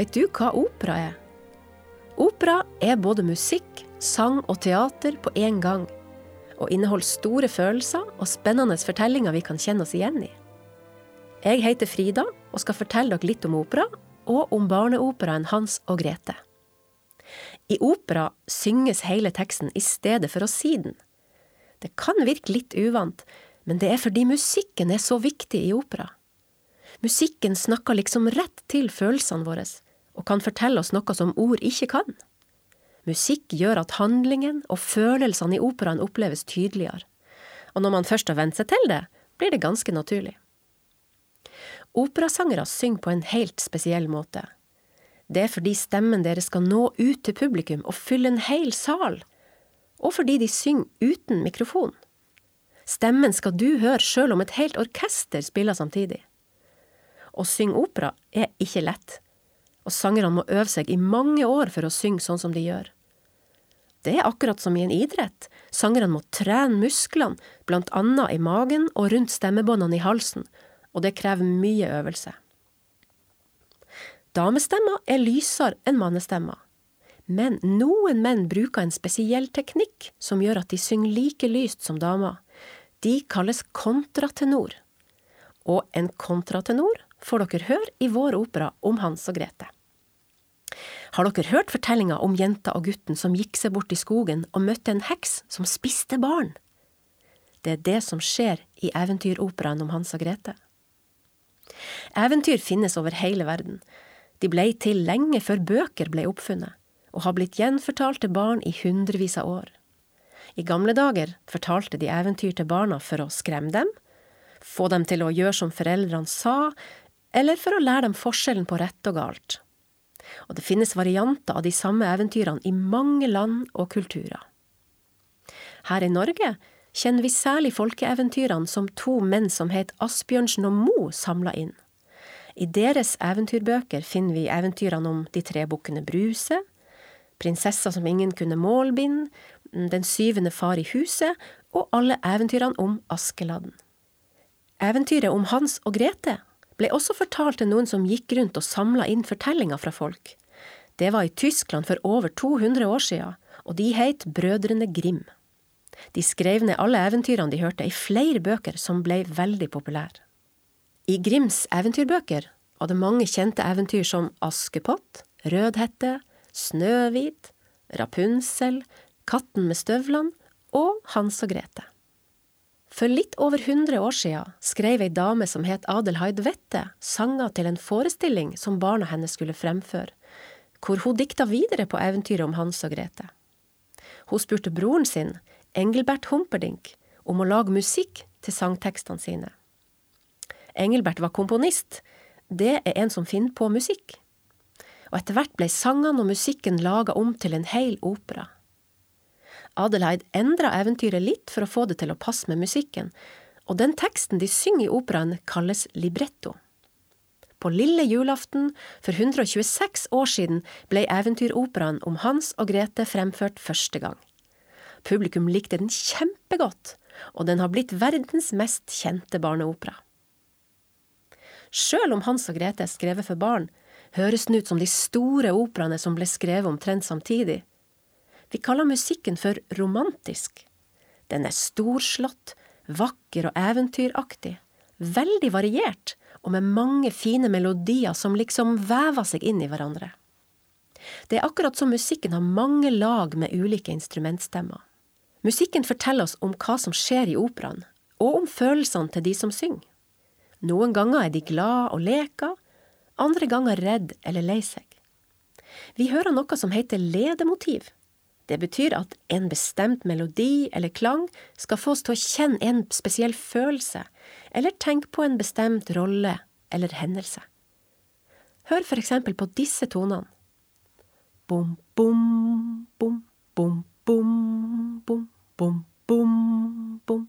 Vet du hva opera er? Opera er både musikk, sang og teater på én gang, og inneholder store følelser og spennende fortellinger vi kan kjenne oss igjen i. Jeg heter Frida og skal fortelle dere litt om opera, og om barneoperaen Hans og Grete. I opera synges hele teksten i stedet for å si den. Det kan virke litt uvant, men det er fordi musikken er så viktig i opera. Musikken snakker liksom rett til følelsene våre, og kan fortelle oss noe som ord ikke kan. Musikk gjør at handlingen og følelsene i operaen oppleves tydeligere, og når man først har vent seg til det, blir det ganske naturlig. Operasangere synger på en helt spesiell måte. Det er fordi stemmen deres skal nå ut til publikum og fylle en hel sal, og fordi de synger uten mikrofon. Stemmen skal du høre sjøl om et helt orkester spiller samtidig. Å synge opera er ikke lett, og sangerne må øve seg i mange år for å synge sånn som de gjør. Det er akkurat som i en idrett, sangerne må trene musklene, blant annet i magen og rundt stemmebåndene i halsen, og det krever mye øvelse. Damestemmer er lysere enn mannestemmer, men noen menn bruker en spesiell teknikk som gjør at de synger like lyst som damer. De kalles kontratenor. Og en kontratenor får dere høre i vår opera om Hans og Grete. Har dere hørt fortellinga om jenta og gutten som gikk seg bort i skogen og møtte en heks som spiste barn? Det er det som skjer i eventyroperaen om Hans og Grete. Eventyr finnes over hele verden. De blei til lenge før bøker ble oppfunnet, og har blitt gjenfortalt til barn i hundrevis av år. I gamle dager fortalte de eventyr til barna for å skremme dem, få dem til å gjøre som foreldrene sa, eller for å lære dem forskjellen på rett og galt. Og det finnes varianter av de samme eventyrene i mange land og kulturer. Her i Norge kjenner vi særlig folkeeventyrene som to menn som het Asbjørnsen og Mo samla inn. I deres eventyrbøker finner vi eventyrene om de tre bukkene Bruse, prinsessa som ingen kunne målbinde, Den syvende far i huset og alle eventyrene om Askeladden. Eventyret om Hans og Grete ble også fortalt til noen som gikk rundt og samla inn fortellinger fra folk. Det var i Tyskland for over 200 år siden, og de het Brødrene Grim. De skrev ned alle eventyrene de hørte, i flere bøker som ble veldig populære. I Grims eventyrbøker var det mange kjente eventyr som Askepott, Rødhette, Snøhvit, Rapunsel, Katten med støvlene og Hans og Grete. For litt over 100 år siden skrev ei dame som het Adelheid Wette, sanger til en forestilling som barna hennes skulle fremføre, hvor hun dikta videre på eventyret om Hans og Grete. Hun spurte broren sin, Engelbert Humperdinck om å lage musikk til sangtekstene sine. Engelbert var komponist, det er en som finner på musikk. Og etter hvert ble sangene og musikken laga om til en hel opera. Adelheid endra eventyret litt for å få det til å passe med musikken, og den teksten de synger i operaen, kalles libretto. På lille julaften for 126 år siden ble eventyroperaen om Hans og Grete fremført første gang. Publikum likte den kjempegodt, og den har blitt verdens mest kjente barneopera. Sjøl om Hans og Grete er skrevet for barn, høres den ut som de store operaene som ble skrevet omtrent samtidig. Vi kaller musikken for romantisk. Den er storslått, vakker og eventyraktig, veldig variert og med mange fine melodier som liksom vever seg inn i hverandre. Det er akkurat som musikken har mange lag med ulike instrumentstemmer. Musikken forteller oss om hva som skjer i operaen, og om følelsene til de som synger. Noen ganger er de glad og leker, andre ganger redd eller lei seg. Vi hører noe som heter ledemotiv. Det betyr at en bestemt melodi eller klang skal få oss til å kjenne en spesiell følelse, eller tenke på en bestemt rolle eller hendelse. Hør for eksempel på disse tonene. Bom, bom, bom, bom, bom, bom, bom, bom, bom.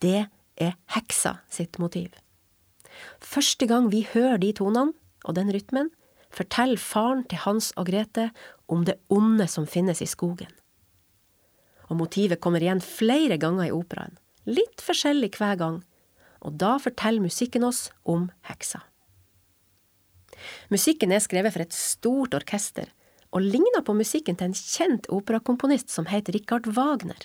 Det er heksa sitt motiv. Første gang vi hører de tonene og den rytmen, forteller faren til Hans og Grete om det onde som finnes i skogen. Og motivet kommer igjen flere ganger i operaen, litt forskjellig hver gang, og da forteller musikken oss om heksa. Musikken er skrevet for et stort orkester, og ligner på musikken til en kjent operakomponist som het Richard Wagner.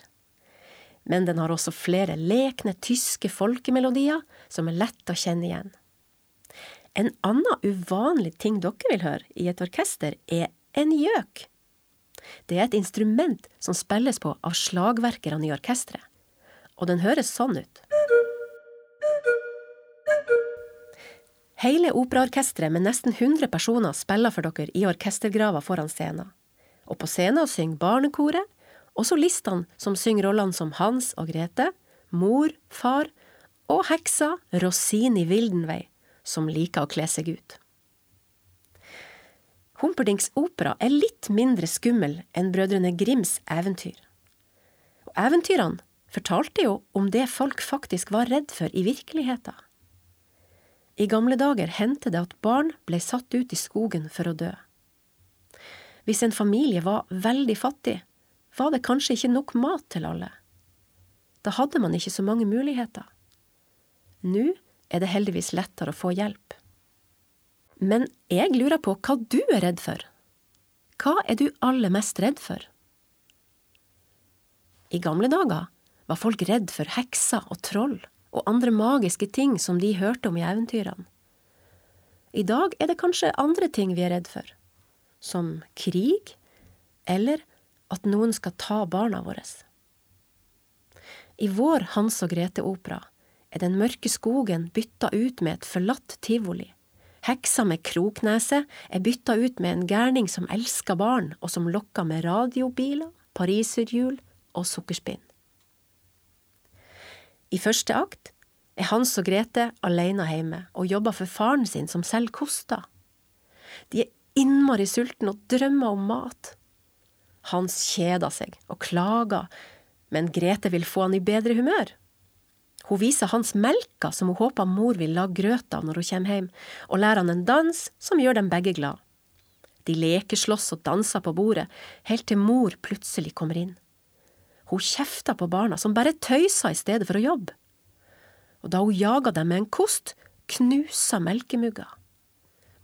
Men den har også flere lekne tyske folkemelodier som er lett å kjenne igjen. En annen uvanlig ting dere vil høre i et orkester, er en gjøk. Det er et instrument som spilles på av slagverkerne i orkesteret, og den høres sånn ut. Hele operaorkesteret med nesten 100 personer spiller for dere i orkestergrava foran scenen. Og på scenen synger barnekoret, og solistene som synger rollene som Hans og Grete, mor, far og heksa Rosini Wildenvey, som liker å kle seg ut. Humperdinks opera er litt mindre skummel enn Brødrene Grims eventyr. Og eventyrene fortalte jo om det folk faktisk var redd for i virkeligheten. I gamle dager hendte det at barn ble satt ut i skogen for å dø. Hvis en familie var veldig fattig, var det kanskje ikke nok mat til alle. Da hadde man ikke så mange muligheter. Nå er det heldigvis lettere å få hjelp. Men jeg lurer på hva du er redd for. Hva er du aller mest redd for? I gamle dager var folk redd for hekser og troll og andre magiske ting som de hørte om i eventyrene. I dag er det kanskje andre ting vi er redd for, som krig, eller at noen skal ta barna våre. I vår Hans og Grete-opera er den mørke skogen bytta ut med et forlatt tivoli. Heksa med kroknese er bytta ut med en gærning som elsker barn, og som lokker med radiobiler, pariserhjul og sukkerspinn. I første akt er Hans og Grete alene hjemme og jobber for faren sin som selger koster. De er innmari sultne og drømmer om mat. Hans kjeder seg og klager, men Grete vil få han i bedre humør. Hun viser Hans melka som hun håper mor vil lage grøt av når hun kommer hjem, og lærer han en dans som gjør dem begge glad. De lekeslåss og danser på bordet, helt til mor plutselig kommer inn. Hun kjefter på barna, som bare tøyser i stedet for å jobbe. Og da hun jager dem med en kost, knuser melkemugga.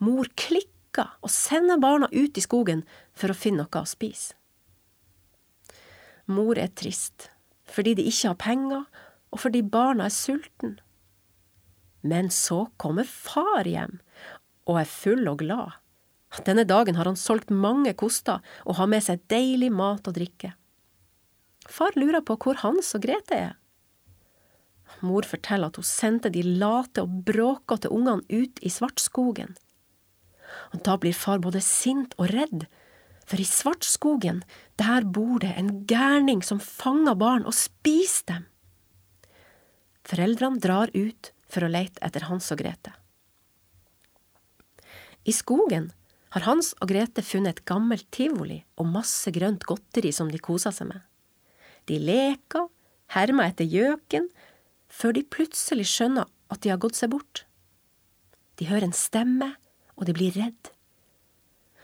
Mor klikker og sender barna ut i skogen for å finne noe å spise. Mor er trist, fordi de ikke har penger, og fordi barna er sulten. Men så kommer far hjem, og er full og glad. Denne dagen har han solgt mange koster og har med seg deilig mat og drikke. Far lurer på hvor Hans og Grete er. Mor forteller at hun sendte de late og bråkete ungene ut i Svartskogen. Og da blir far både sint og redd, for i Svartskogen, der bor det en gærning som fanger barn og spiser dem. Foreldrene drar ut for å lete etter Hans og Grete. I skogen har Hans og Grete funnet et gammelt tivoli og masse grønt godteri som de koser seg med. De leker, hermer etter gjøken, før de plutselig skjønner at de har gått seg bort. De hører en stemme, og de blir redd.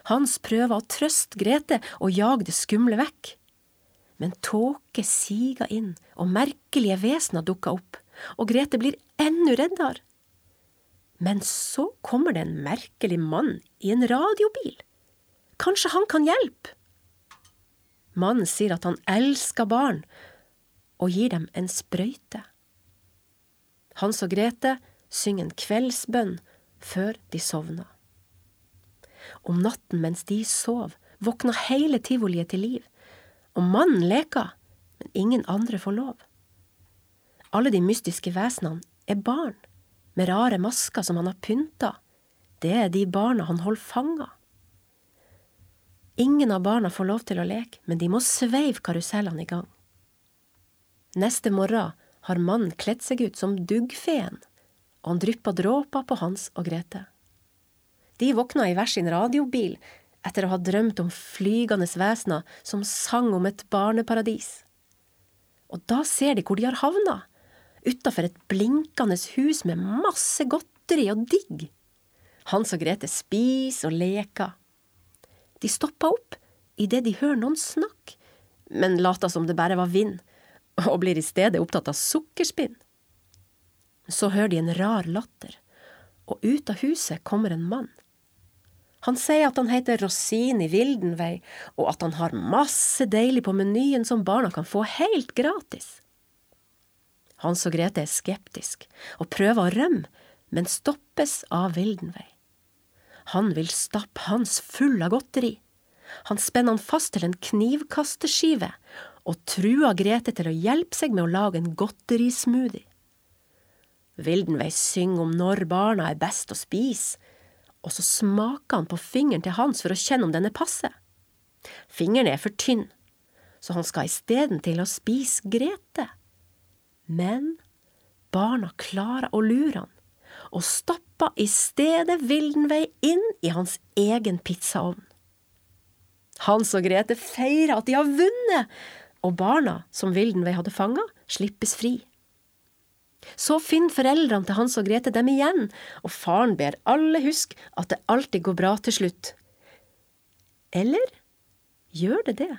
Hans prøver å trøste Grete og jage det skumle vekk. Men tåke siger inn, og merkelige vesener dukker opp, og Grete blir enda reddere. Men så kommer det en merkelig mann i en radiobil. Kanskje han kan hjelpe? Mannen sier at han elsker barn, og gir dem en sprøyte. Hans og Grete synger en kveldsbønn før de sovner. Om natten mens de sov, våkner hele tivoliet til liv, og mannen leker, men ingen andre får lov. Alle de mystiske vesenene er barn, med rare masker som han har pynta, det er de barna han holder fanga. Ingen av barna får lov til å leke, men de må sveive karusellene i gang. Neste morgen har mannen kledd seg ut som duggfeen, og han drypper dråper på Hans og Grete. De våkna i hver sin radiobil etter å ha drømt om flygende vesener som sang om et barneparadis. Og da ser de hvor de har havna, utafor et blinkende hus med masse godteri og digg. Hans og Grete spiser og leker. De stopper opp idet de hører noen snakke, men later som det bare var vind, og blir i stedet opptatt av sukkerspinn. Så hører de en rar latter, og ut av huset kommer en mann. Han sier at han heter Rosin i Vildenvei, og at han har masse deilig på menyen som barna kan få helt gratis. Hans og Grete er skeptisk og prøver å rømme, men stoppes av Vildenvei. Han vil stappe Hans full av godteri. Han spenner han fast til en knivkasteskive og truer Grete til å hjelpe seg med å lage en godterismoothie. Vildenvei synger om når barna er best å spise, og så smaker han på fingeren til Hans for å kjenne om den er passe. Fingeren er for tynn, så han skal isteden til å spise Grete. Men barna klarer å lure han, og stappa i stedet Vildenvei inn i hans egen pizzaovn. Hans og Grete feirer at de har vunnet, og barna som Vildenvei hadde fanga, slippes fri. Så finner foreldrene til Hans og Grete dem igjen, og faren ber alle huske at det alltid går bra til slutt. Eller gjør det det?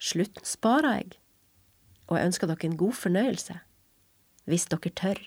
Slutten sparer jeg, og jeg ønsker dere en god fornøyelse, hvis dere tør.